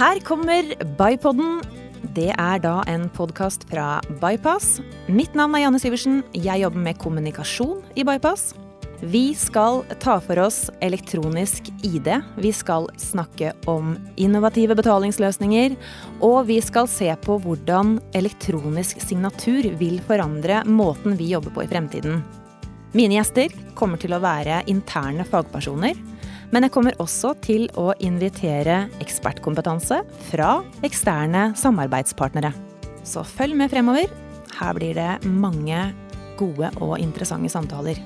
Her kommer Bypodden. Det er da en podkast fra Bypass. Mitt navn er Janne Syversen. Jeg jobber med kommunikasjon i Bypass. Vi skal ta for oss elektronisk ID. Vi skal snakke om innovative betalingsløsninger. Og vi skal se på hvordan elektronisk signatur vil forandre måten vi jobber på i fremtiden. Mine gjester kommer til å være interne fagpersoner. Men jeg kommer også til å invitere ekspertkompetanse fra eksterne samarbeidspartnere. Så følg med fremover. Her blir det mange gode og interessante samtaler.